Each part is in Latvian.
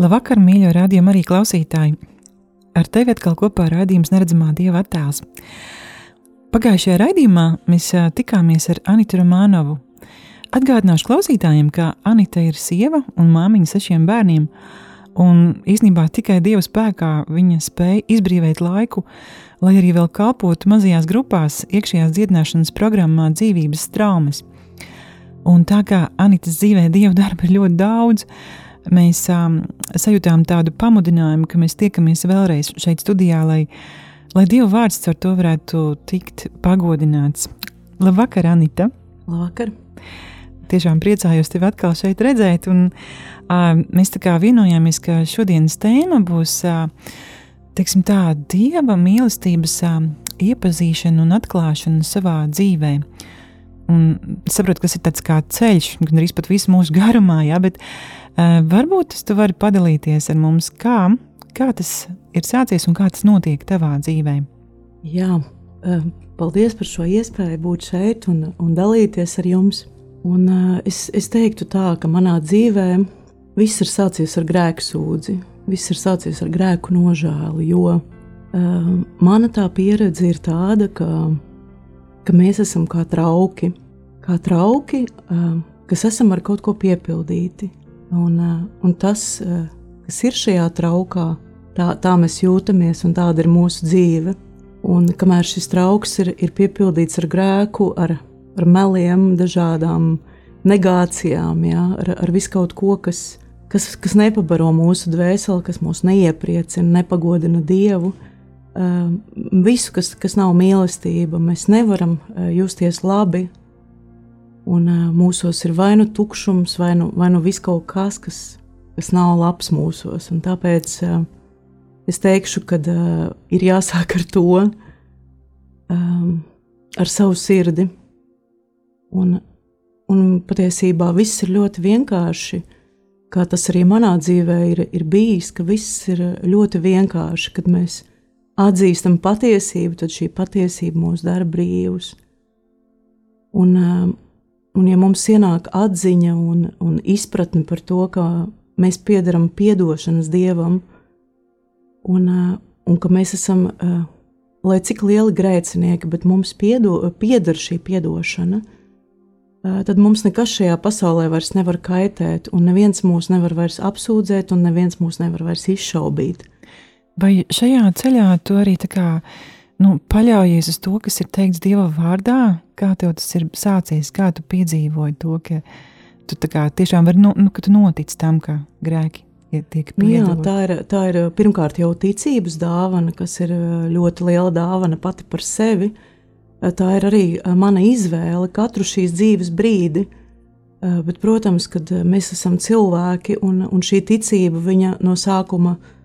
Labvakar, mīļo rādījumu arī klausītāji! Ar tevi atkal kopā raidījums Neredzamā Dieva attēls. Pagājušajā raidījumā mēs tikāmies ar Anitu Romānovu. Atgādināšu klausītājiem, ka Anita ir sieva un māmiņa sešiem bērniem, un īsnībā tikai Dieva spēkā viņa spēja izbrīvēt laiku, lai arī vēl kalpotu mazajās grupās iekšējās dziedināšanas programmā dzīvības traumas – Un tā kā Anitas dzīvē dievu darba ir ļoti daudz, mēs um, sajūtām tādu pamudinājumu, ka mēs tiekamies vēlreiz šeit studijā, lai, lai Dieva vārds ar to varētu tikt pagodināts. Labvakar, Anita! Labvakar! Tiešām priecājos tevi atkal šeit redzēt, un uh, mēs tā kā vienojāmies, ka šodienas tēma būs, uh, teiksim tā, Dieva mīlestības uh, iepazīšana un atklāšana savā dzīvēm. Un es saprotu, ka tas ir tāds kā ceļš, gan arī pat visu mūsu garumā, jā, bet uh, varbūt tu vari padalīties ar mums, kā, kā tas ir sācies un kā tas notiek tavā dzīvē. Jā, uh, paldies par šo iespēju būt šeit un, un dalīties ar jums. Un, uh, es, es teiktu tā, ka manā dzīvē viss ir sācies ar grēku sūdzi, viss ir sācies ar grēku nožēlu, jo uh, mana tā pieredze ir tāda, ka ka mēs esam kā trauki, kā trauki, kas esam ar kaut ko piepildīti. Un, un tas, kas ir šajā traukā, tā, tā mēs jūtamies un tāda ir mūsu dzīve. Un kamēr šis trauks ir, ir piepildīts ar grēku, ar, ar meliem, dažādām negācijām, jā, ar, ar visu kaut ko, kas, kas, kas nepabaro mūsu dvēseli, kas mūs neiepriecina, nepagodina Dievu, Ehm, visu, kas, kas nav mīlestība, mēs nevaram eh, justies labi. Un eh, mūsos ir vai nu tukšums, vai nu, vai nu viss kaut kas, kas, kas nav labs mūsos. Un tāpēc eh, es teikšu, ka ir jāsāk ar to, ehm, ar savu sirdi. Un, un patiesībā viss ir ļoti vienkārši. Kā tas arī manā dzīvē ir, ir bijis, ka viss ir ļoti vienkārši, kad mēs atzīstam patiesību, tad šī patiesība mūs dara brīvus. Un, um, un ja mums ienāk atziņa un, un izpratne par to, ka mēs piedaram piedošanas dievam, un, uh, un ka mēs esam, uh, lai cik lieli grēcinieki, bet mums piedo, pieder šī piedošana, uh, tad mums nekas šajā pasaulē vairs nevar kaitēt, un neviens mūs nevar vairs apsūdzēt, un neviens mūs nevar vairs izšaubīt. Vai šajā ceļā tu arī kā, nu, paļaujies uz to, kas ir teikts Dieva vārdā? Kā tev tas ir sācies, kā tu piedzīvoji to, ka tu kā, tiešām vari, nu, nu, ka tu notic tam, ka grēki tiek piedoti? Nu tā ir, tā ir pirmkārt jau ticības dāvana, kas ir ļoti liela dāvana pati par sevi. Tā ir arī mana izvēle katru šīs dzīves brīdi. Bet, protams, kad mēs esam cilvēki un, un šī ticība no sākuma ir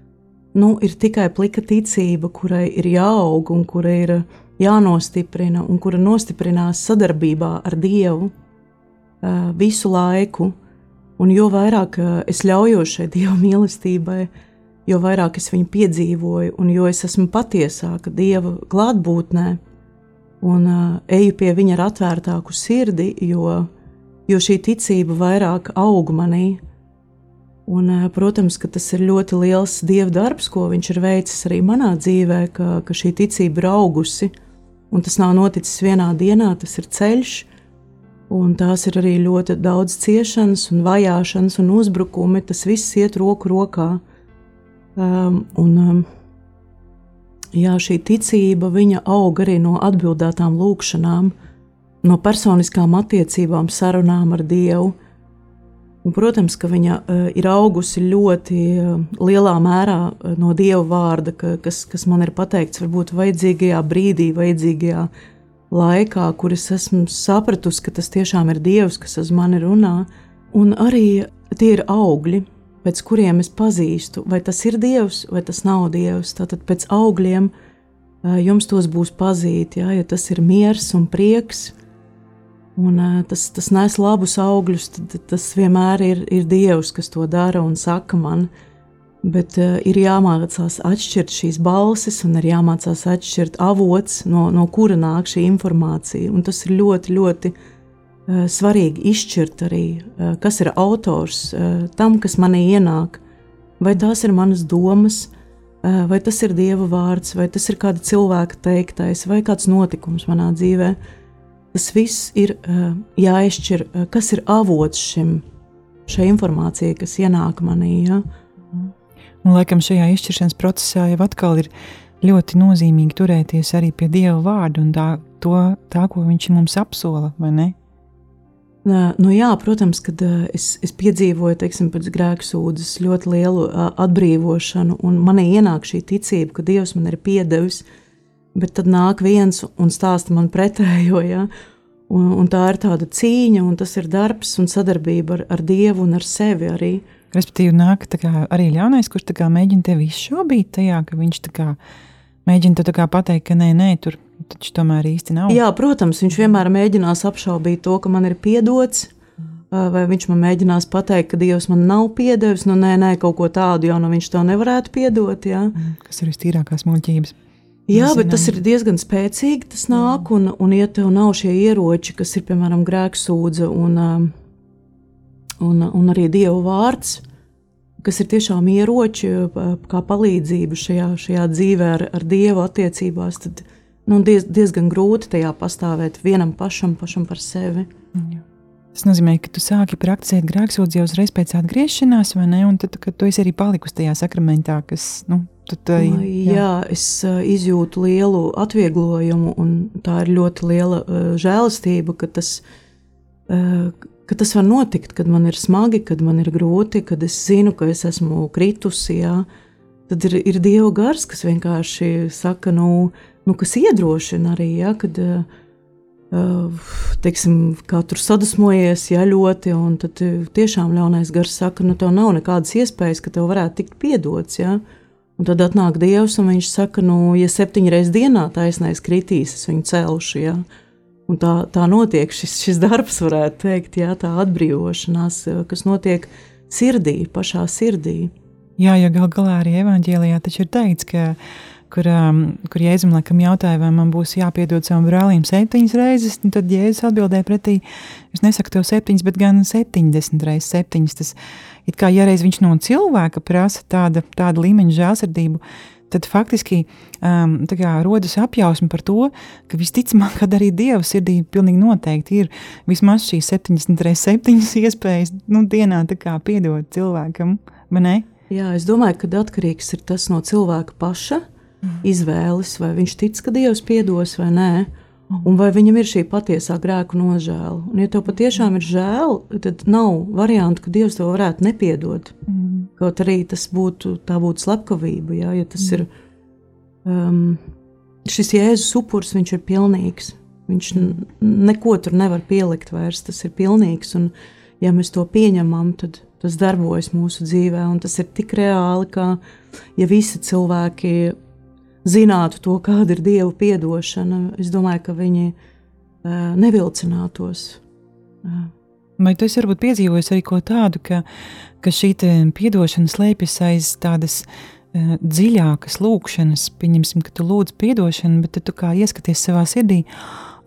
nu, ir tikai plika ticība, kurai ir jāaug un kura ir jānostiprina un kura nostiprinās sadarbībā ar Dievu visu laiku. Un jo vairāk es ļaujos šai Dieva mīlestībai, jo vairāk es viņu piedzīvoju, un jo es esmu patiesāka Dieva klātbūtnē, un eju pie viņa ar atvērtāku sirdi, jo, jo šī ticība vairāk aug manī, Un, eh, protams, ka tas ir ļoti liels dieva darbs, ko viņš ir veicis arī manā dzīvē, ka, ka šī ticība ir augusi. Un tas nav noticis vienā dienā, tas ir ceļš, un tās ir arī ļoti daudz ciešanas, un vajāšanas un uzbrukumi. Tas viss iet roku rokā. Um, un, um, jā, šī ticība aug arī no atbildētām lūkšanām, no personiskām attiecībām, sarunām ar Dievu Un, protams, ka viņa uh, ir augusi ļoti uh, lielā mērā uh, no dieva vārda, ka, kas, kas man ir pateikts, varbūt vajadzīgajā brīdī, vajadzīgajā laikā, kur es esmu sapratusi, ka tas tiešām ir dievs, kas uz mani runā. Un arī tie ir augļi. pēc kuriem es pazīstu, vai tas ir Dievs vai tas nav Dievs. Tātad pēc augļiem jums tos būs pazīt, ja, ja tas ir miers un prieks, un tas, tas nes labus augļus, tad tas vienmēr ir, ir Dievs, kas to dara un saka man. Bet uh, ir jāmācās atšķirt šīs balsis, un ir jāmācās atšķirt avots, no, no kura nāk šī informācija. Un tas ir ļoti, ļoti uh, svarīgi izšķirt arī, eh, kas ir autors eh, tam, kas manī ienāk. Vai tās ir manas domas, vai tas ir dieva vārds, vai tas ir kāda cilvēka teiktais, vai kāds notikums manā dzīvē. Tas viss ir jāizšķir, kas ir avots šim, šai informācijai, kas ienāk manī. Ja? Un, laikam šajā izšķiršanas procesā jau atkal ir ļoti nozīmīgi turēties arī pie Dieva vārda un tā, to, tā ko Viņš mums apsola, vai ne? Nu, jā, protams, kad es, es piedzīvoju teiksim, pēc grēksūdzes ļoti lielu atbrīvošanu, un manī ienāk šī ticība, ka Dievs man ir piedevis, bet tad nāk viens un stāsta man pretējo. Ja? Un, un tā ir tāda cīņa, un tas ir darbs un sadarbība ar, ar Dievu un ar sevi arī. Respektīvi, nāk arī ļaunais, kurš mēģina tevi izšaubīt tajā, ka viņš mēģina te pateikt, ka nē, nē, tur taču tomēr īsti nav. Jā, protams, viņš vienmēr mēģinās apšaubīt to, ka man ir piedots. Vai viņš man mēģinās pateikt, ka Dievs man nav piedevis, nu nē, nē, kaut ko tādu jau nu viņš to nevarētu piedot. Jā. Mm, kas ir vistīrākās muļķības? Jā, bet tas ir diezgan spēcīgi. Tas nāk, un, un ja tev nav šie ieroči, kas ir piemēram grēksūdze un, un, un arī Dieva vārds, kas ir tiešām ieroči, kā palīdzība šajā, šajā dzīvē ar, ar Dievu attiecībās, tad, nu, diez, diezgan grūti tajā pastāvēt vienam pašam, pašam par sevi. Jā. Tas nozīmē, ka tu sāki praktizēt grēksūdzi jau uzreiz pēc atgriešanās, vai ne? Un tad, kad tu esi arī palikusi tajā sakramentā, kas, nu, tad, jā. jā, es uh, izjūtu lielu atvieglojumu, un tā ir ļoti liela uh, žēlastība, ka tas, uh, ka tas var notikt, kad man ir smagi, kad man ir grūti, kad es zinu, ka es esmu kritusi, jā. Tad ir, ir Dieva gars, kas vienkārši saka, nu, nu, kas iedrošina arī, ja, kad uh, teiksim, kā tur sadusmojies, ja ļoti, un tad tiešām ļaunais gars saka, nu, tev nav nekādas iespējas, ka tev varētu tikt piedots. Ja. Un tad atnāk Dievs, un viņš saka, nu, ja septiņreiz dienā taisnais kritīs, es viņu celšu. Ja. Un tā, tā notiek šis, šis darbs, varētu teikt, ja, tā atbrīvošanās, kas notiek sirdī, pašā sirdī. Jā, ja gal galā arī evanģēlijā taču ir teikts, ka kur, um, kur Jēzus laikam jautāja, vai man būs jāpiedod savam brālim septiņas reizes, tad Jēzus atbildēja pretī, es nesaku tev septiņas, bet gan septiņdesmit reizes septiņas. Tas it kā, ja reiz viņš no cilvēka prasa tāda, tāda līmeņa žēlsirdību, tad faktiski um, kā, rodas apjausma par to, ka visticamāk, kad arī Dieva sirdī pilnīgi noteikti ir vismaz šīs 70 reizes 7 iespējas nu, dienā piedot cilvēkam? Jā, es domāju, ka atkarīgs ir tas no cilvēka paša mm. izvēles, vai viņš tic, ka Dievs piedos vai nē. Mm. Un vai viņam ir šī patiesā grēku nožēla? Un, ja tev patiešām ir žēl, tad nav variantu, ka Dievs to varētu nepiedot. Mm. Kaut arī tas būtu, būtu slepkavība. Jā, ja tas mm. ir um, šis Jēzus upuris, viņš ir pilnīgs. Viņš neko tur nevar pielikt vairs, tas ir pilnīgs. Un, ja mēs to pieņemam, tad tas darbojas mūsu dzīvē, un tas ir tik reāli, ka ja visi cilvēki zinātu to, kāda ir Dieva atdošana, es domāju, ka viņi nevilcinātos. Vai tu esi varbūt piedzīvojis arī ko tādu, ka, ka šī atdošana slēpjas aiz tādas uh, dziļākas lūkšanas? Pieņemsim, ka tu lūdz atdošanu, bet tu kā ieskaties savā sirdī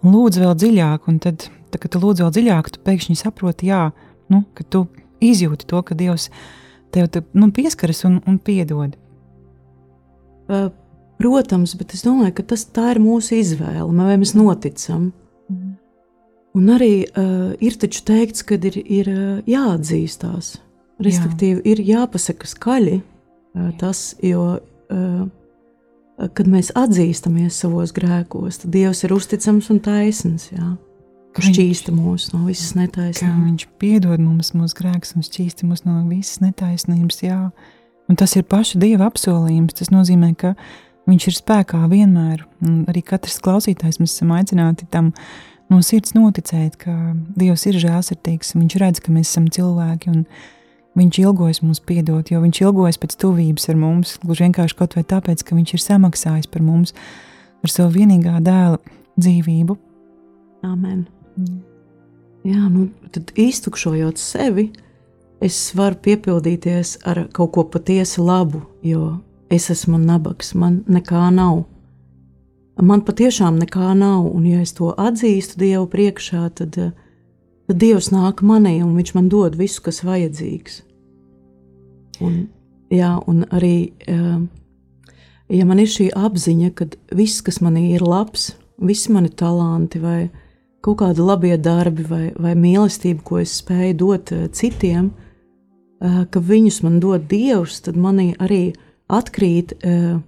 lūdz vēl dziļāk, un tad, tad kad tu lūdz vēl dziļāk, tu pēkšņi saproti, jā, nu, ka tu izjūti to, ka Dievs tev te, nu, pieskaras un, un piedod. Uh, Protams, bet es domāju, ka tas ir mūsu izvēle, vai mēs noticam. Mm. Un arī uh, ir taču teikts, ka ir, ir uh, jāatzīstās. Respektīvi, Jā. ir jāpasaka skaļi uh, tas, jo, uh, kad mēs atzīstamies savos grēkos, tad Dievs ir uzticams un taisns. Jā. Ka šķīsta mūs no visas netaisnības. Viņš piedod mums mūsu grēkus un šķīsta mūs no visas netaisnības. Jā. Un tas ir paša Dieva apsolījums. Tas nozīmē, ka Viņš ir spēkā vienmēr, un arī katrs klausītājs mēs esam aicināti tam no sirds noticēt, ka Dievs ir žēlsirdīgs, un Viņš redz, ka mēs esam cilvēki, un Viņš ilgojas mums piedot, jo viņš ilgojas pēc tuvības ar mums, gluži vienkārši kaut vai tāpēc, ka viņš ir samaksājis par mums ar savu vienīgā dēla dzīvību. Amen. Mm. Jā, nu tad iztukšojot sevi, es varu piepildīties ar kaut ko patiesi labu, jo es esmu nabaks, man nekā nav. Man patiešām nekā nav, un ja es to atzīstu Dievu priekšā, tad uh, tad Dievs nāk manī un Viņš man dod visu, kas vajadzīgs. Un, jā, un arī, ja man ir šī apziņa, ka viss, kas manī ir labs, visi mani talanti vai kaut kādi labie darbi vai, vai mīlestība, ko es spēju dot eh, citiem, eh, ka viņus man dod Dievs, tad manī arī atkrīt uh,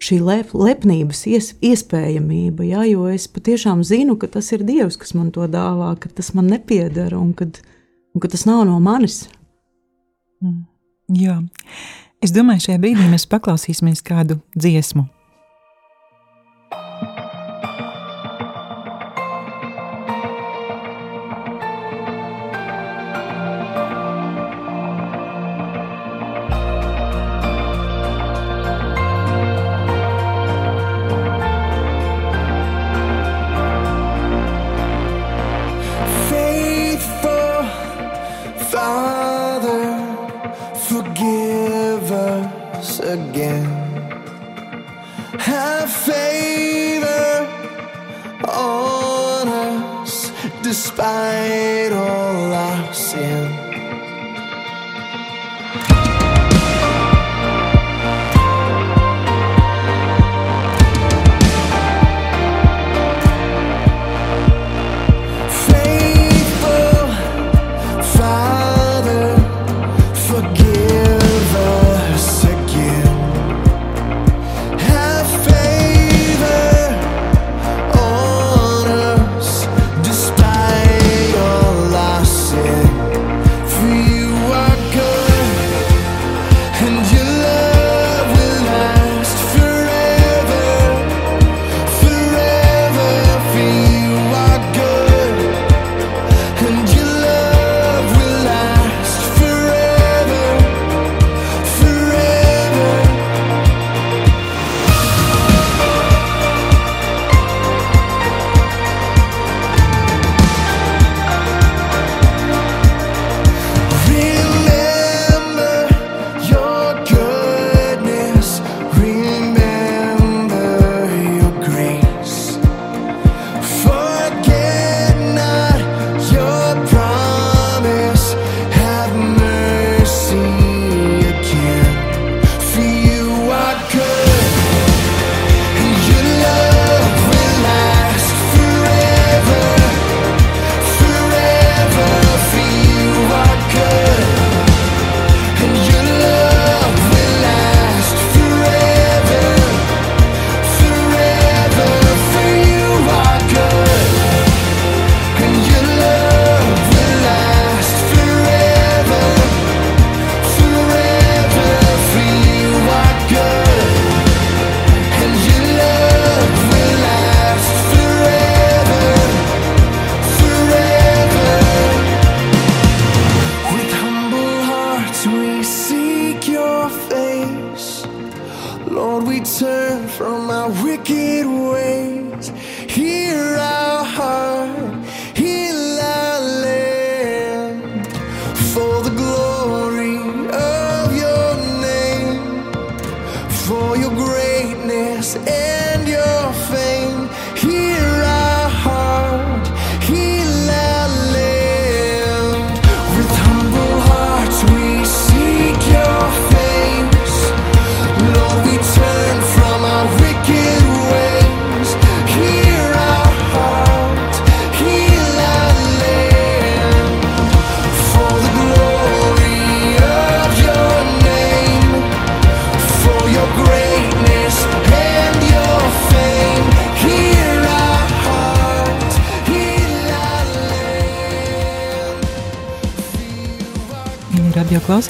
šī lep, lepnības ies, iespējamība, ja, jo es patiešām zinu, ka tas ir Dievs, kas man to dāvā, ka tas man nepiedara un, kad, un ka tas nav no manis. Mm. Jā, es domāju, šajā brīdī mēs paklausīsimies kādu dziesmu.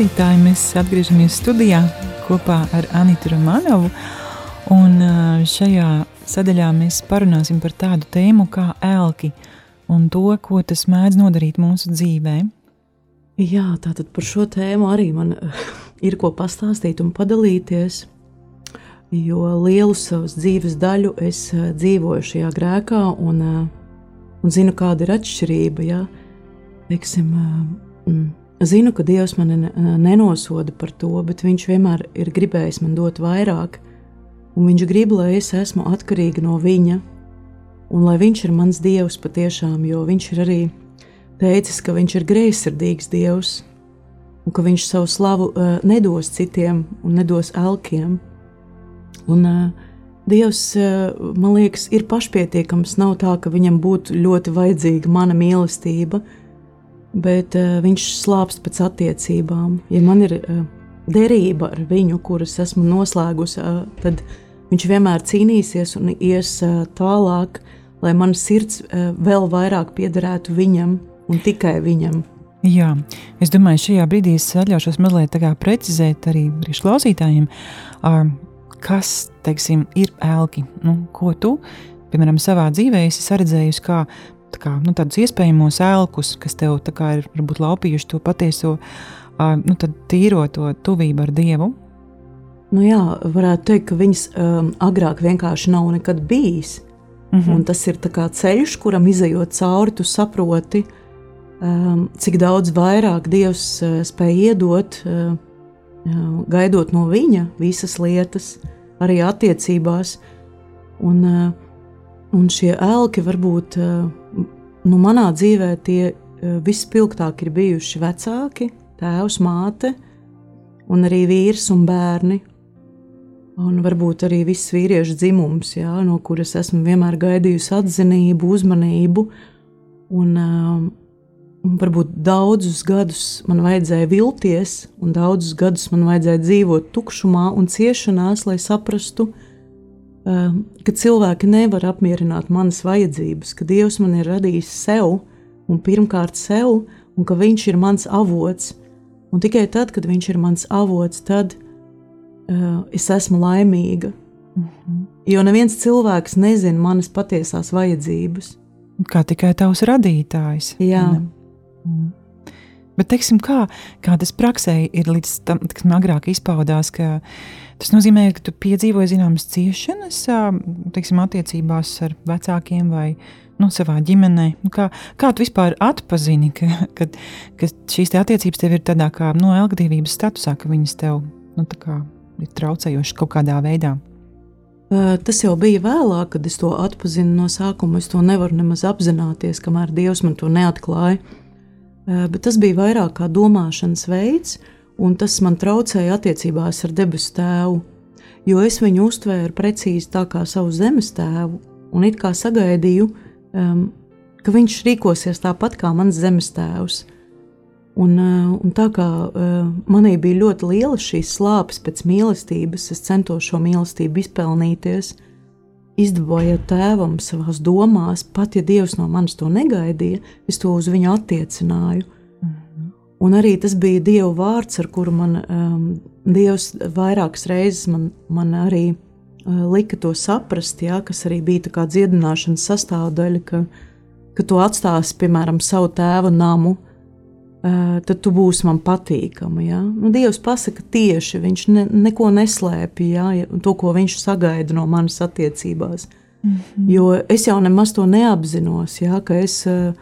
Klausītāji, mēs atgriežamies studijā kopā ar Anitu Romanovu. Un šajā sadaļā mēs parunāsim par tādu tēmu kā elki un to, ko tas mēdz nodarīt mūsu dzīvē. Jā, tātad par šo tēmu arī man ir ko pastāstīt un padalīties. Jo lielu savas dzīves daļu es dzīvoju šajā grēkā, un, un zinu, kāda ir atšķirība. Ja? Teiksim, mm, zinu, ka Dievs mani nenosoda par to, bet Viņš vienmēr ir gribējis man dot vairāk, un Viņš grib, lai es esmu atkarīga no Viņa, un lai Viņš ir mans Dievs patiešām, jo Viņš ir arī teicis, ka Viņš ir greizsirdīgs Dievs, un ka Viņš savu slavu uh, nedos citiem un nedos elkiem. Un, uh, Dievs, uh, man liekas, ir pašpietiekams. Nav tā, ka viņam būtu ļoti vajadzīga mana mīlestība, bet uh, viņš slāpst pēc attiecībām. Ja man ir uh, derība ar viņu, kuras esmu noslēgusi, uh, tad viņš vienmēr cīnīsies un ies uh, tālāk, lai mana sirds uh, vēl vairāk piederētu viņam un tikai viņam. Jā, es domāju, šajā brīdī es atļaušos mazliet precizēt arī priekšklausītājiem. Uh, kas teiksim, ir elki. Nu, ko tu, piemēram, savā dzīvē esi redzējusi kā, kā nu, tādus iespējamos elkus, kas tev ir varbūt laupījuši to patieso, uh, nu, tīro to tuvību ar Dievu? Nu jā, varētu teikt, ka viņas um, agrāk vienkārši nav nekad bijis. Mm -hmm. Un tas ir ceļš, kuram izējot cauri, tu saproti, um, cik daudz vairāk Dievs uh, spēj iedot. Uh, gaidot no viņa visas lietas, arī attiecībās. Un, eh, un šie elki varbūt eh, nu, manā dzīvē tie eh, vispilgtāk ir bijuši vecāki, tēvs, māte, un arī vīrs un bērni. Un varbūt arī viss vīriešu dzimums, jā, no kuras esmu vienmēr gaidījusi atzinību, uzmanību. Un, Un varbūt daudzus gadus man vajadzēja vilties, un daudzus gadus man vajadzēja dzīvot tukšumā un ciešanās, lai saprastu, ehm, ka cilvēki nevar apmierināt manas vajadzības, ka Dievs man ir radījis sev un pirmkārt sev, un ka Viņš ir mans avots. Un tikai tad, kad Viņš ir mans avots, tad uh, es esmu laimīga. Mm -hmm. Jo neviens cilvēks nezina manas patiesās vajadzības. Kā tikai tavs radītājs. Jā. Mm. Bet, teiksim, kā, kā tas praksē ir līdz tam, kas agrāk izpaudās, ka tas nozīmē, ka tu piedzīvoji zināmas ciešanas, teiksim, attiecībās ar vecākiem vai nu, savā ģimenē. Nu, kā, kā tu vispār atpazini, ka, ka, ka šīs attiecības tev ir tādā kā no nu, elgdevības statusā, ka viņas tev nu, kā, ir traucējošas kaut kādā veidā? Tas jau bija vēlāk, kad es to atpazinu no sākuma. Es to nevaru nemaz apzināties, kamēr Dievs man to neatklāja. Eh, bet tas bija vairāk kā domāšanas veids, un tas man traucēja attiecībās ar debesu tēvu, jo es viņu uztvēru precīzi tā kā savu zemes tēvu, un it kā sagaidīju, um, ka viņš rīkosies tāpat kā mans zemes tēvs. Un, uh, un tā kā uh, manī bija ļoti liela šīs slāpes pēc mīlestības, es centos šo mīlestību izpelnīties, uh, izdabājot tēvam savās domās, pat ja Dievs no manis to negaidīja, es to uz viņu attiecināju. Mm -hmm. Un arī tas bija Dieva vārds, ar kuru man um, Dievs vairākas reizes man, man arī uh, lika to saprast, jā, kas arī bija tā kā dziedināšanas sastāvdaļa, ka, ka tu atstāsi, piemēram, savu tēva namu, uh, tad tu būsi man patīkama. Ja? Nu, Dievs pasaka tieši, viņš ne, neko neslēpj, ja? to, ko viņš sagaida no manas attiecībās. Mm -hmm. Jo es jau nemaz to neapzinos, ja? ka es uh,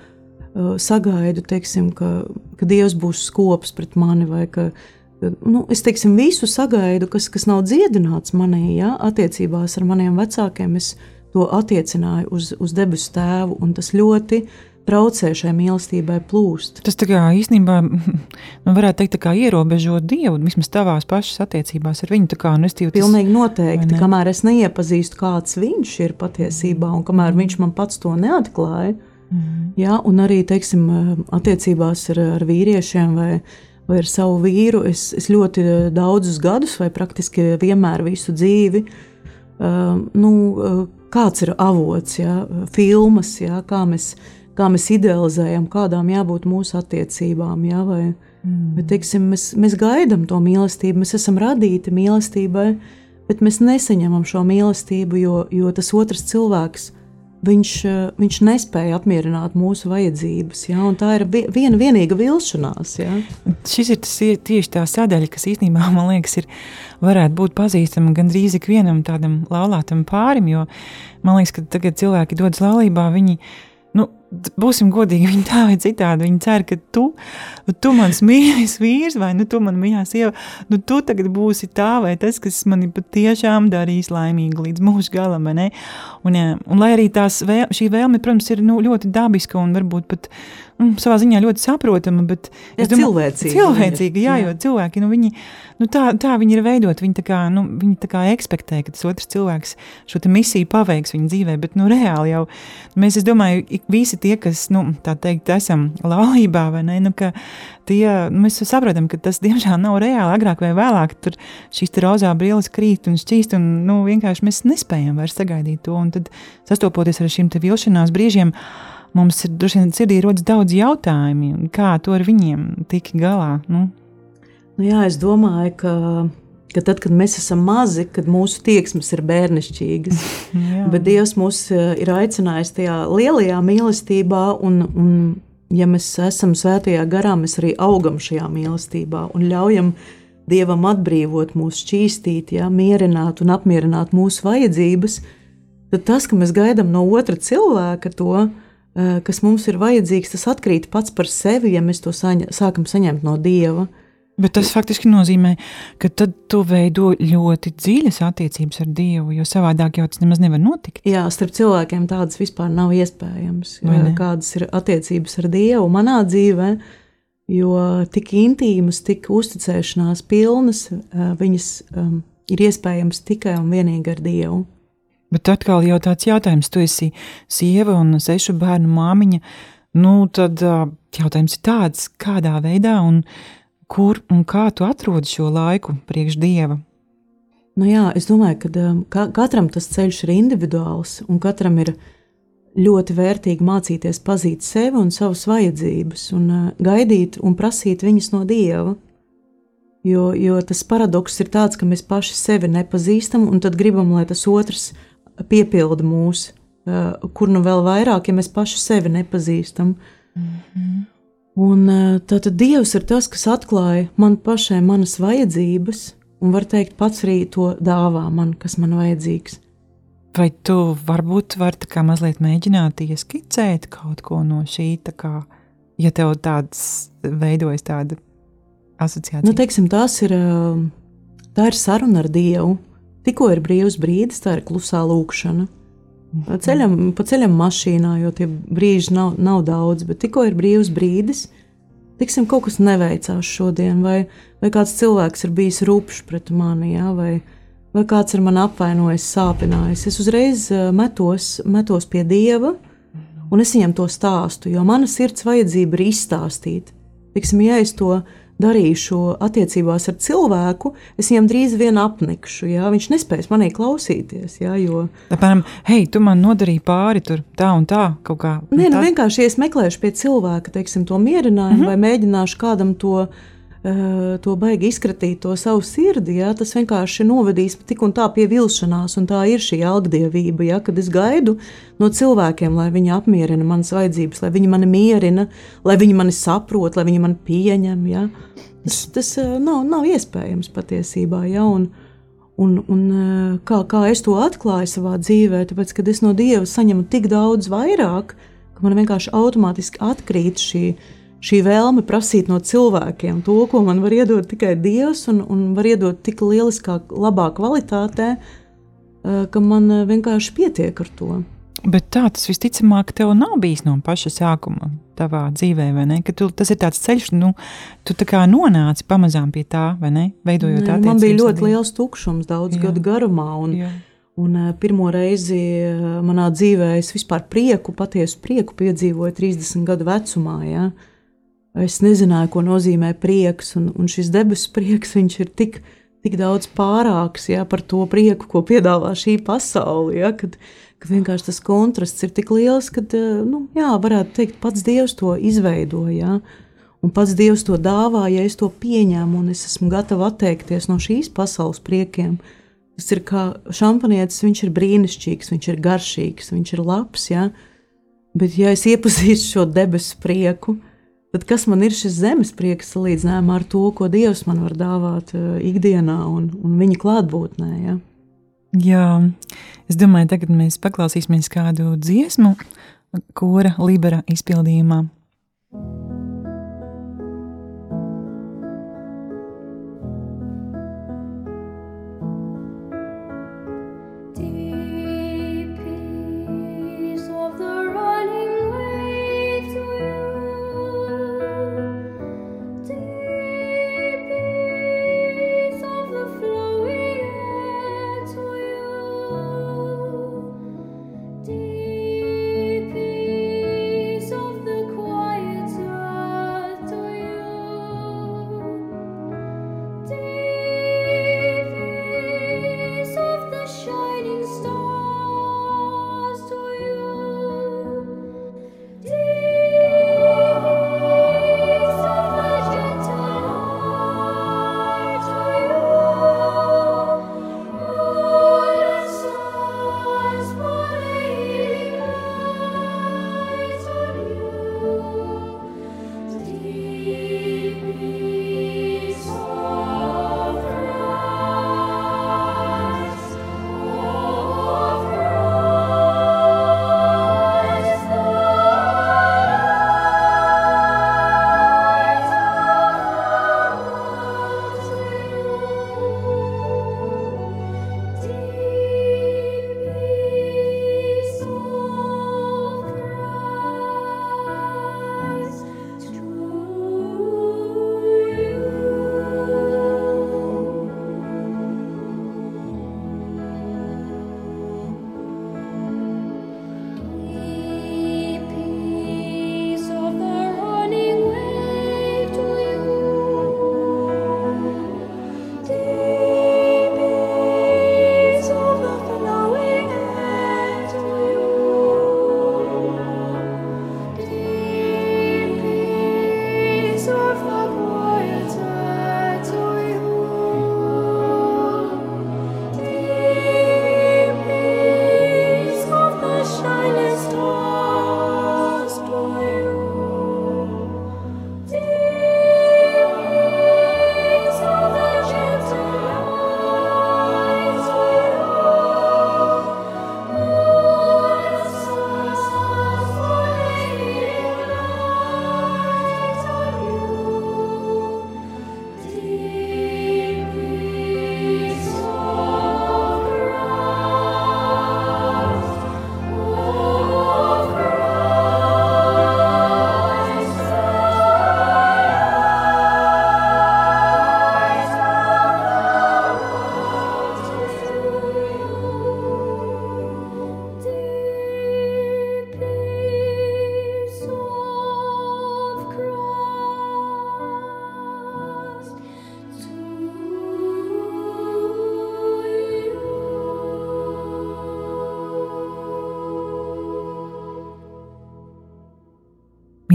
sagaidu, teiksim, ka, ka Dievs būs skops pret mani vai ka. Nu, es teiksim, visu sagaidu, kas, kas nav dziedināts manī, ja? attiecībās ar maniem vecākiem. Es to attiecināju uz, uz debesu tēvu, un tas ļoti uh, traucē šai mīlestībai plūst. Tas kā, īstenībā nu, varētu teikt, kā ierobežot Dievu, vismaz tavās pašas attiecībās ar viņu. Kā, nu, tīvu, tas, Pilnīgi noteikti. Kamēr es neiepazīstu, kāds viņš ir patiesībā, un kamēr mm. viņš man pats to neatklāja, mm. jā, un arī teiksim, attiecībās ar, ar vīriešiem vai, vai ar savu vīru, es, es ļoti daudzus gadus, vai praktiski vienmēr visu dzīvi, uh, nu, kāds ir avots, jā, filmas, jā, kā mēs kā mēs idealizējam, kādām jābūt mūsu attiecībām. Jā, vai, mm. bet, teiksim, mēs, mēs gaidām to mīlestību, mēs esam radīti mīlestībai, bet mēs nesaņemam šo mīlestību, jo, jo tas otrs cilvēks viņš, viņš nespēja apmierināt mūsu vajadzības. Ja? Tā ir viena vienīga vilšanās. Ja? Šis ir tas, tieši tā sadaļa, kas īstenībā man liekas, ir, varētu būt pazīstama gandrīz ikvienam tādam laulātam pārim. Jo man liekas, ka tagad cilvēki dodas laulībā, viņi nu, būsim godīgi, viņi tā vai citādi. Viņi cer, ka tu, tu mans mīļākais vīrs, vai nu, tu man mīļā sieva, nu, tu tagad būsi tā vai tas, kas mani patiešām darīs laimīgu līdz mūža galam. Un, un lai arī tās vēl, šī vēlme, protams, ir nu, ļoti dabiska un varbūt pat mm, savā ziņā ļoti saprotama, bet ja, domāju, cilvēcīga. Cilvēcīga, jā, jā. jo cilvēki, nu, viņi, nu, tā, tā viņi ir veidot, viņi tā kā, nu, viņi tā kā ekspektē, ka tas otrs cilvēks šo misiju paveiks viņa dzīvē, bet, nu, reāli jau mēs, es domāju, visi tie, kas, nu, tā teikt, esam laulībā, vai ne, nu, ka tie, nu, mēs saprotam, ka tas, diemžēl, nav reāli, agrāk vai vēlāk, tur šīs rozā brīlis krīt un šķīst, un, nu, vienkārši mēs nespējam vairs sagaidīt to, un tad sastopoties ar te vilšanās brīžiem, mums ir droši vien sirdī rodas daudz jautājumu, kā to ar viņiem tikt galā. Nu? Nu jā, es domāju, ka, ka tad, kad mēs esam mazi, kad mūsu tieksmes ir bērnišķīgas, bet Dievs mūs eh, ir aicinājis tajā lielajā mīlestībā, un, un ja mēs esam svētajā garā, mēs arī augam šajā mīlestībā un ļaujam Dievam atbrīvot mūsu šķīstīt, ja, mierināt un apmierināt mūsu vajadzības, tad tas, ka mēs gaidām no otra cilvēka to, Eh, kas mums ir vajadzīgs, tas atkrīt pats par sevi, ja mēs to saņa, sākam saņemt no Dieva. Bet tas faktiski nozīmē, ka tad tu veido ļoti dziļas attiecības ar Dievu, jo savādāk jau tas nemaz nevar notikt. Jā, starp cilvēkiem tādas vispār nav iespējams. Kādas ir attiecības ar Dievu manā dzīvē, jo tik intīmas, tik uzticēšanās pilnas, eh, viņas um, ir iespējams tikai un vienīgi ar Dievu. Bet atkal jau tāds jautājums, tu esi sieva un sešu bērnu māmiņa, nu tad jautājums ir tāds, kādā veidā un kur un kā tu atrodi šo laiku priekš Dieva? Nu jā, es domāju, ka katram tas ceļš ir individuāls un katram ir ļoti vērtīgi mācīties pazīt sevi un savas vajadzības un gaidīt un prasīt viņas no Dieva. Jo, jo tas paradoks ir tāds, ka mēs paši sevi nepazīstam, un tad gribam, lai tas otrs piepilda mūs, kur nu vēl vairāk, ja mēs paši sevi nepazīstam. Mm -hmm. Un tātad Dievs ir tas, kas atklāja man pašai manas vajadzības, un var teikt, pats arī to dāvā man, kas man vajadzīgs. Vai tu varbūt vari tā kā mazliet mēģināt ieskicēt kaut ko no šī, tā kā, ja tev tāds veidojas tāda asociācija? Nu, teiksim, tās ir, tā ir saruna ar Dievu, Tikko ir brīvs brīdis, tā ir klusā lūkšana. Ceļam, pa ceļam mašīnā, jo tie brīži nav, nav daudz, bet tikko ir brīvs brīdis, tiksim, kaut kas neveicās šodien, vai, vai kāds cilvēks ir bijis rupšs pret mani, ja, vai, vai kāds ir man apvainojis, sāpinājis. Es uzreiz eh, metos, metos pie dieva, un es viņam to stāstu, jo mana sirds vajadzība ir izstāstīt. Tiksim, ja es to darīšu attiecībās ar cilvēku, es viņam drīz vien apnikšu. Jā? Viņš nespēs manī klausīties. Jā, jo... Apmēram, hei, tu man nodarīji pāri tur tā un tā kā. Nē, nu, vienkārši ja es meklēšu pie cilvēka teiksim, to mierinājumu mm -hmm. vai mēģināšu kādam to Eh, to baigi izkratīt, to savu sirdi, ja, tas vienkārši novedīs tik un tā pie vilšanās, un tā ir šī algdievība, ja, kad es gaidu no cilvēkiem, lai viņi apmierina manas vajadzības, lai viņi mani mierina, lai viņi mani saprot, lai viņi mani pieņem. Ja. Tas, tas eh, nav, nav iespējams patiesībā. Ja, un, un, un eh, kā, kā es to atklāju savā dzīvē, tāpēc, kad es no Dieva saņemu tik daudz vairāk, ka man vienkārši automātiski atkrīt šī šī vēlme prasīt no cilvēkiem to, ko man var iedot tikai Dievs, un, un var iedot tik lieliskā, labā kvalitātē, eh, ka man eh, vienkārši pietiek ar to. Bet tā tas visticamāk tev nav bijis no paša sākuma tavā dzīvē, vai ne? Ka tu, tas ir tāds ceļš, nu, tu tā kā nonāci pamazām pie tā, vai ne? Veidojot tādu. Man bija ļoti liels tukšums daudz Jā. gadu garumā, un, Jā. un eh, pirmo reizi manā dzīvē es vispār prieku, patiesu prieku piedzīvoju 30 gadu vecumā, ja? Uh, Es nezināju, ko nozīmē prieks, un, un šis debesu prieks ir tik, tik daudz pārāks ja, par to prieku, ko piedāvā šī pasaule. Ja, kad, ka vienkārši tas kontrasts ir tik liels, ka, eh, nu, jā, varētu teikt, pats Dievs to izveidoja. Ja, un pats Dievs to dāvā, ja es to pieņemu un es esmu gatava atteikties no šīs pasaules priekiem, Tas ir kā šampanietis, viņš ir brīnišķīgs, viņš ir garšīgs, viņš ir labs. Ja? Bet, ja es iepazīstu šo debesu prieku, tad kas man ir šis zemes prieks salīdzinājumā ar to, ko Dievs man var dāvāt uh, ikdienā un, un viņa klātbūtnē? Ja? Jā, es domāju, tagad mēs paklausīsimies kādu dziesmu, kura libera izpildījumā.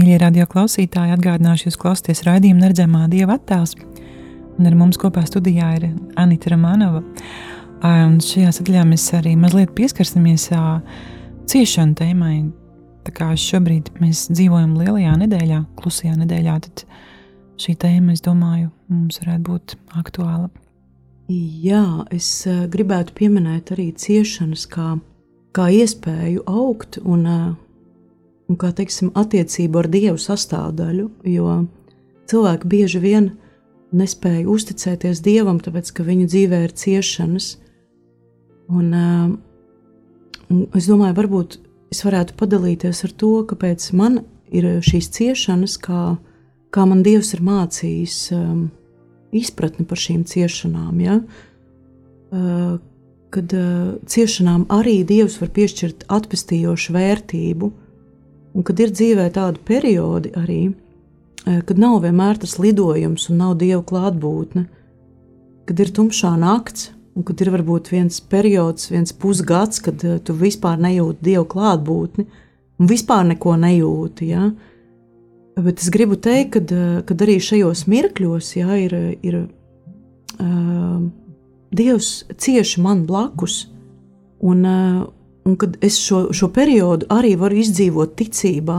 Mīļie radio klausītāji, atgādināšu, jūs klausāties raidījuma Neredzamā Dieva attēls. Un ar mums kopā studijā ir Anita Romanova. Un šajā sadaļā mēs arī mazliet pieskarsimies ciešanu tēmai. Tā kā šobrīd mēs dzīvojam lielajā nedēļā, klusajā nedēļā, tad šī tēma, es domāju, mums varētu būt aktuāla. Jā, es gribētu pieminēt arī ciešanas kā, kā iespēju augt un un kā teiksim, attiecību ar Dievu sastāvdaļu, jo cilvēki bieži vien nespēja uzticēties Dievam, tāpēc ka viņu dzīvē ir ciešanas. Un, un es domāju, varbūt es varētu padalīties ar to, kāpēc man ir šīs ciešanas, kā, kā man Dievs ir mācījis um, izpratni par šīm ciešanām. Ja? Uh, kad uh, ciešanām arī Dievs var piešķirt atpestījošu vērtību, Un kad ir dzīvē tādi periodi arī, e, kad nav vienmēr tas lidojums un nav dieva klātbūtne, kad ir tumšā nakts, un kad ir varbūt viens periods, viens pusgads, kad e, tu vispār nejūti dieva klātbūtni un vispār neko nejūti. Ja? Bet es gribu teikt, ka e, arī šajos mirkļos ja, ir, ir uh, Dievs cieši man blakus, un, uh, un kad es šo, šo periodu arī varu izdzīvot ticībā,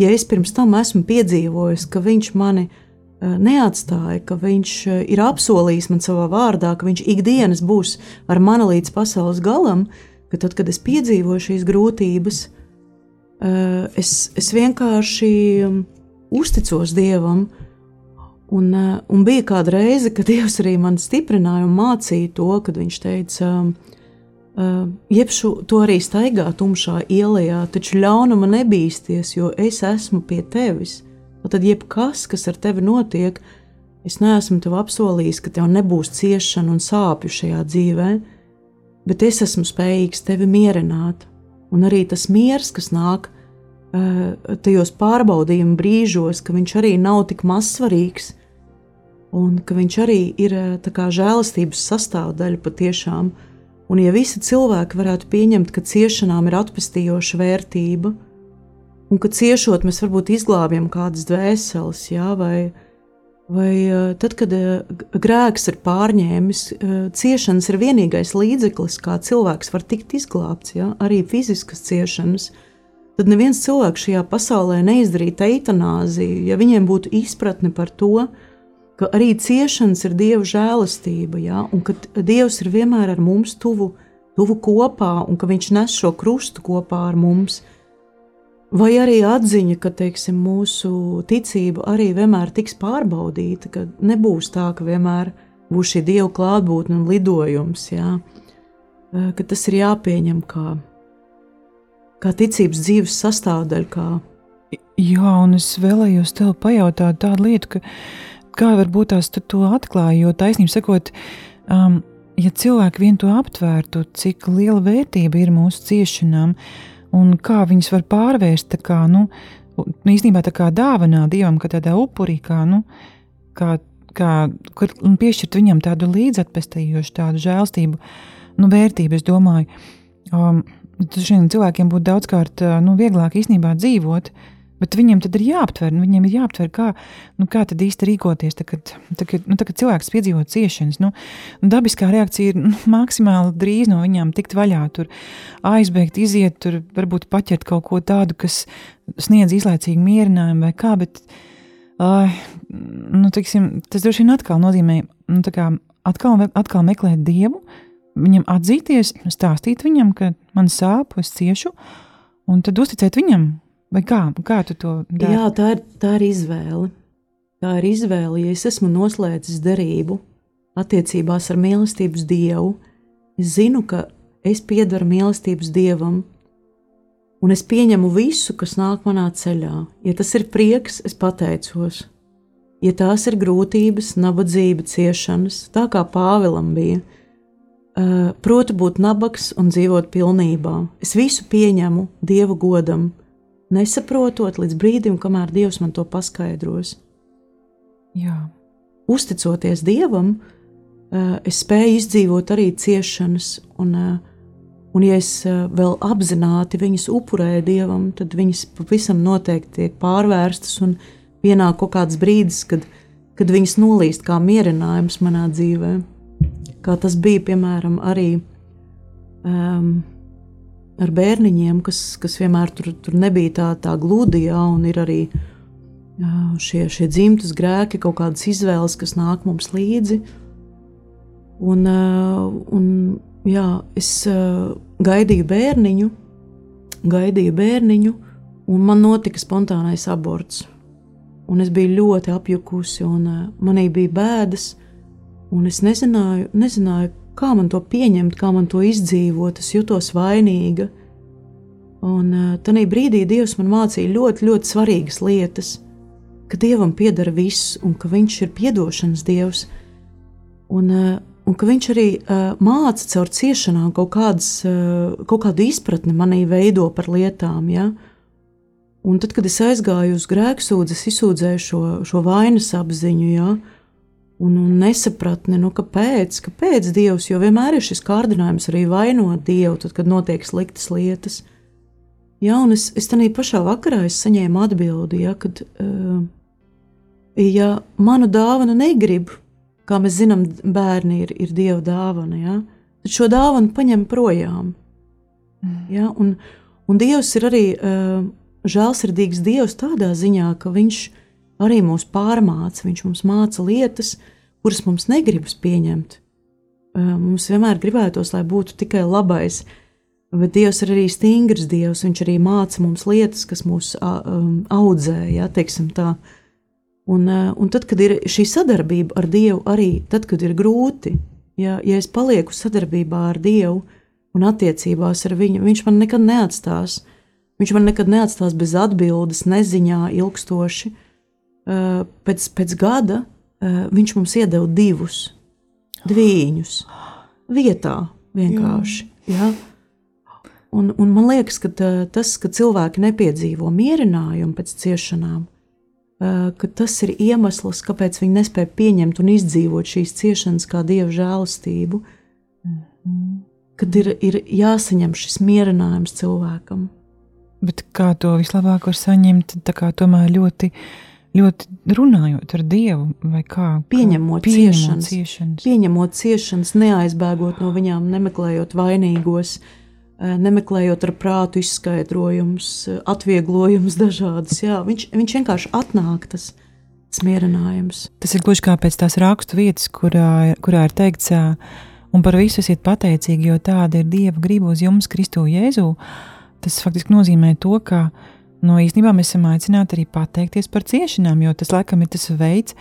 ja es pirms tam esmu piedzīvojis, ka Viņš mani uh, neatstāja, ka Viņš uh, ir apsolījis man savā vārdā, ka Viņš ikdienas būs ar mani līdz pasaules galam, ka tad, kad es piedzīvoju šīs grūtības, uh, es, es vienkārši um, uzticos Dievam, Un, un bija kāda reize, kad Dievs arī man stiprināja un mācīja to, kad Viņš teica, uh, jebšu to arī staigā tumšā ielā, taču ļaunuma nebīsties, jo es esmu pie tevis. Tad jebkas, kas ar tevi notiek, es neesmu tev apsolījis, ka tev nebūs ciešana un sāpju šajā dzīvē, bet es esmu spējīgs tevi mierināt. Un arī tas miers, kas nāk uh, tajos pārbaudījuma brīžos, ka viņš arī nav tik mazsvarīgs, un ka viņš arī ir kā, žēlastības sastāvdaļa patiešām. Un, ja visi cilvēki varētu pieņemt, ka ciešanām ir atpestījoša vērtība, un ka ciešot mēs varbūt izglābjam kādas dvēseles, jā, vai, vai tad, kad grēks ir pārņēmis, ciešanas ir vienīgais līdzeklis, kā cilvēks var tikt izglābts, jā, arī fiziskas ciešanas, tad neviens cilvēks šajā pasaulē neizdarītu eitanāziju, ja viņiem būtu izpratne par to, ka ka arī ciešanas ir Dieva žēlastība, ja? un ka Dievs ir vienmēr ar mums tuvu, tuvu kopā, un ka Viņš nes šo krustu kopā ar mums. Vai arī atziņa, ka teiksim, mūsu ticība arī vienmēr tiks pārbaudīta, ka nebūs tā, ka vienmēr būs šī Dieva klātbūtne un lidojums, ja? ka tas ir jāpieņem kā, kā ticības dzīves sastāvdaļa. Kā... Jā, un es vēlējos tev pajautāt tādu lietu, ka kā varbūt tās to atklāja, jo taisnība sakot, um, ja cilvēki vien to aptvērtu, cik liela vērtība ir mūsu ciešanām un kā viņas var pārvērst, kā, nu, nu īstenībā tā kā dāvanā Dievam, ka tādā upurī, kā, nu, kā, kā, un piešķirt viņam tādu līdzatpestējošu, tādu žēlstību, nu, vērtību, es domāju, um, šiem cilvēkiem būtu daudzkārt, uh, nu, vieglāk īstenībā dzīvot, uh, Bet viņiem tad ir jāaptver, nu, viņiem ir jāaptver, kā, nu, kā tad īsti rīkoties, tad, kad, tad, kad, nu, tad, kad cilvēks piedzīvo ciešanas. Nu, dabiskā reakcija ir nu, maksimāli drīz no viņiem tikt vaļā, tur aizbēgt, iziet, tur varbūt paķert kaut ko tādu, kas sniedz īslaicīgu mierinājumu vai kā, bet uh, nu, tiksim, tas droši vien atkal nozīmē, nu, kā, atkal, atkal meklēt Dievu, viņam atzīties, stāstīt viņam, ka man sāp, es ciešu, un tad uzticēt viņam, Vai kā, kā tu to dari? Jā, tā ir, tā ir izvēle. Tā ir izvēle, ja es esmu noslēdzis derību attiecībās ar mīlestības dievu. Es zinu, ka es piedaru mīlestības dievam, un es pieņemu visu, kas nāk manā ceļā. Ja tas ir prieks, es pateicos. Ja tās ir grūtības, nabadzība, ciešanas, tā kā Pāvilam bija, proti, būt nabaks un dzīvot pilnībā, es visu pieņemu Dieva godam nesaprotot līdz brīdim, kamēr Dievs man to paskaidros. Jā. Uzticoties Dievam, eh, es spēju izdzīvot arī ciešanas, un, eh, un ja es eh, vēl apzināti viņas upurēju Dievam, tad viņas pavisam noteikti tiek pārvērstas un pienāk kaut kāds brīdis, kad, kad viņas nolīst kā mierinājums manā dzīvē. Kā tas bija, piemēram, arī um, ar bērniņiem, kas, kas vienmēr tur, tur nebija tā, tā gludi, jā, un ir arī jā, šie, šie dzimtas grēki, kaut kādas izvēles, kas nāk mums līdzi. Un, un jā, es gaidīju bērniņu, gaidīju bērniņu, un man notika spontānais aborts. Un es biju ļoti apjukusi, un manī bija bēdas, un es nezināju, nezināju kā man to pieņemt, kā man to izdzīvot, es jutos vainīga. Un uh, tajā brīdī Dievs man mācīja ļoti, ļoti svarīgas lietas, ka Dievam pieder viss, un ka Viņš ir piedošanas Dievs, un, uh, un ka Viņš arī uh, māca caur ciešanām kaut, kādas, kaut kādu izpratni manī veido par lietām. Ja? Un tad, kad es aizgāju uz grēksūdzi, es izsūdzēju šo, šo vainas apziņu. Ja? Un, un nesapratni, nu, kāpēc, kāpēc Dievs, jo vienmēr ir šis kārdinājums arī vainot Dievu, tad, kad notiek sliktas lietas. Jā, un es, es tādā pašā vakarā saņēmu atbildi, ja, kad, uh, ja manu dāvanu negrib, kā mēs zinām, bērni ir, ir Dieva dāvana, ja? tad šo dāvanu paņem projām. Mm. Ja? Un, un Dievs ir arī uh, žēlsirdīgs Dievs tādā ziņā, ka Viņš arī mūs pārmāca, Viņš mums māca lietas, kuras mums negribas pieņemt. Uh, mums vienmēr gribētos, lai būtu tikai labais, bet Dievs ir arī stingrs Dievs. Viņš arī māca mums lietas, kas mūs uh, um, audzē, ja teiksim tā. Uh, Un, un tad, kad ir šī sadarbība ar Dievu, arī tad, kad ir grūti, ja, ja es palieku sadarbībā ar Dievu un attiecībās ar viņu, viņš man nekad neatstās. Viņš man nekad neatstās bez atbildes, neziņā, ilgstoši. Eh, pēc, pēc gada eh, viņš mums iedeva divus, dviņus, vietā vienkārši. Jā. Ja? Un, un man liekas, ka tas, ka cilvēki nepiedzīvo mierinājumu pēc ciešanām, Eh, tas ir iemesls, kāpēc viņi nespēja pieņemt un izdzīvot šīs ciešanas kā dieva žēlastību. -hmm. Kad ir, ir jāsaņem šis mierinājums cilvēkam. Bet kā to vislabāk var saņemt, tā kā tomēr ļoti, ļoti runājot ar Dievu, vai kā? Pieņemot, kā, pieņemot ciešanas, ciešanas. Pieņemot ciešanas, neaizbēgot no viņām, nemeklējot vainīgos, Eh, nemeklējot ar prātu izskaidrojumus, eh, atvieglojumus dažādus. Jā, viņš, viņš vienkārši atnāk tas mierinājums. Tas ir gluži kā pēc tās rakstu vietas, kurā, kurā ir teikts, un par visu esiet pateicīgi, jo tāda ir Dieva griba uz jums, Kristu Jēzu. Tas faktiski nozīmē to, ka no īstenībā mēs esam aicināti arī pateikties par ciešanām, jo tas laikam ir tas veids,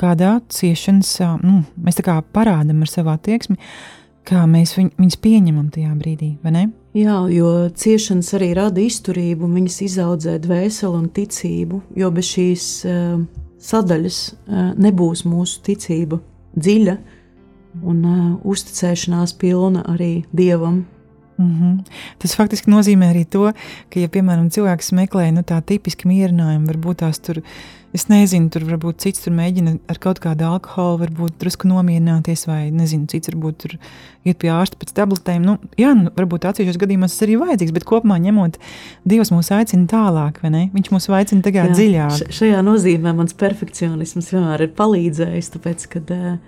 kādā ciešanas nu, mēs tā kā parādām ar savu attieksmi, kā mēs viņ, viņus pieņemam tajā brīdī, vai ne? Jā, jo ciešanas arī rada izturību, viņas izaudzē dvēseli un ticību. Jo bez šīs uh, sadaļas uh, nebūs mūsu ticība dziļa un uh, uzticēšanās pilna arī dievam. Mm -hmm. Tas faktiski nozīmē arī to, ka, ja, piemēram, cilvēks meklē nu, tā tipiski mierinājumu, varbūt tās tur Es nezinu, tur varbūt cits tur mēģina ar kaut kādu alkoholu, varbūt drusku nomierināties, vai nezinu, cits varbūt tur iet pie ārsta pēc tabletēm. Nu, jā, nu, varbūt atsevišķos gadījumos tas arī vajadzīgs, bet kopumā ņemot, Dievs mūs aicina tālāk, vai ne? Viņš mūs aicina tagad dziļāk. Šajā nozīmē mans perfekcionisms vienmēr ir palīdzējis, tāpēc, kad uh,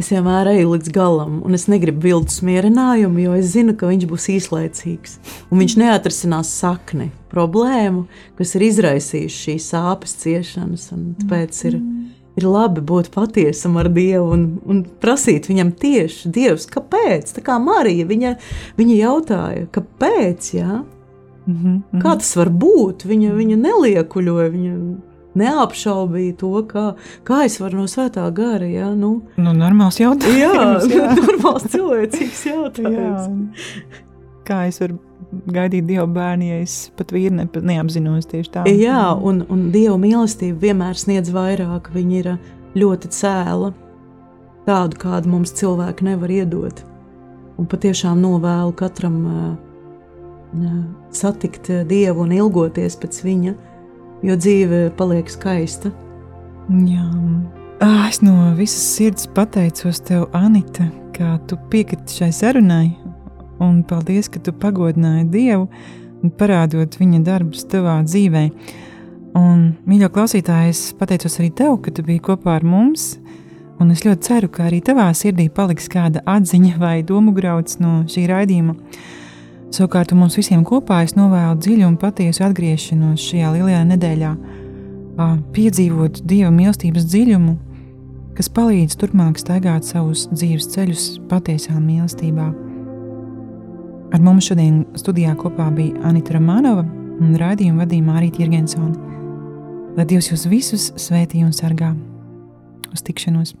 es vienmēr eju līdz galam, un es negribu viltus mierinājumu, jo es zinu, ka viņš būs īslaicīgs. Un viņš neatrisinās sakni, problēmu, kas ir izraisījusi šīs sāpes, ciešanas. Tāpēc ir, ir labi būt patiesam ar Dievu un, un prasīt viņam tieši, Dievs, kāpēc? Tā kā Marija, viņa, viņa jautāja, kāpēc? Jā? Mm -hmm. Kā tas var būt? Viņa, viņa neliekuļoja. Viņa, neapšaubīja to, kā, kā es varu no svētā gara. Ja? Nu, nu, normāls jautājums. Jā, jā. normāls cilvēcīgs jautājums. Jā. Kā es varu gaidīt dievu bērnu, ja es pat vīri ne, neapzinos tieši tā? Jā, un, un dieva mīlestība vienmēr sniedz vairāk. Viņa ir ļoti cēla, tādu, kādu mums cilvēki nevar iedot. Un patiešām novēlu katram uh, satikt dievu un ilgoties pēc viņa jo dzīve paliek skaista. Jā. Ah, es no visas sirds pateicos tev, Anita, ka tu piekriti šai sarunai, un paldies, ka tu pagodināji Dievu parādot viņa darbus tavā dzīvē. Un, mīļo klausītāj, es pateicos arī tev, ka tu biji kopā ar mums, un es ļoti ceru, ka arī tavā sirdī paliks kāda atziņa vai domu grauds no šī raidījuma. Savukārt mums visiem kopā es novēlu dziļu un patiesu atgriešanos šajā lielajā nedēļā, piedzīvot dieva mīlestības dziļumu, kas palīdz turpmāk staigāt savus dzīves ceļus patiesā mīlestībā. Ar mums šodien studijā kopā bija Anita Romanova un raidījuma vadīja Mārīta Jurgensone. Lai Dievs jūs visus svētī un sargā! Uz tikšanos!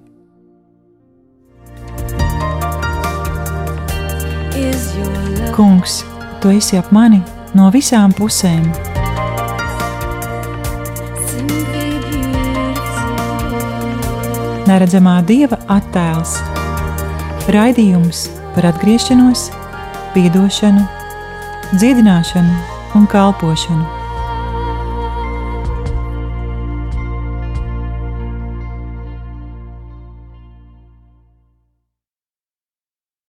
Kungs, tu esi ap mani no visām pusēm. Neredzamā dieva attēls, raidījums par atgriešanos, piedošanu, dziedināšanu un kalpošanu.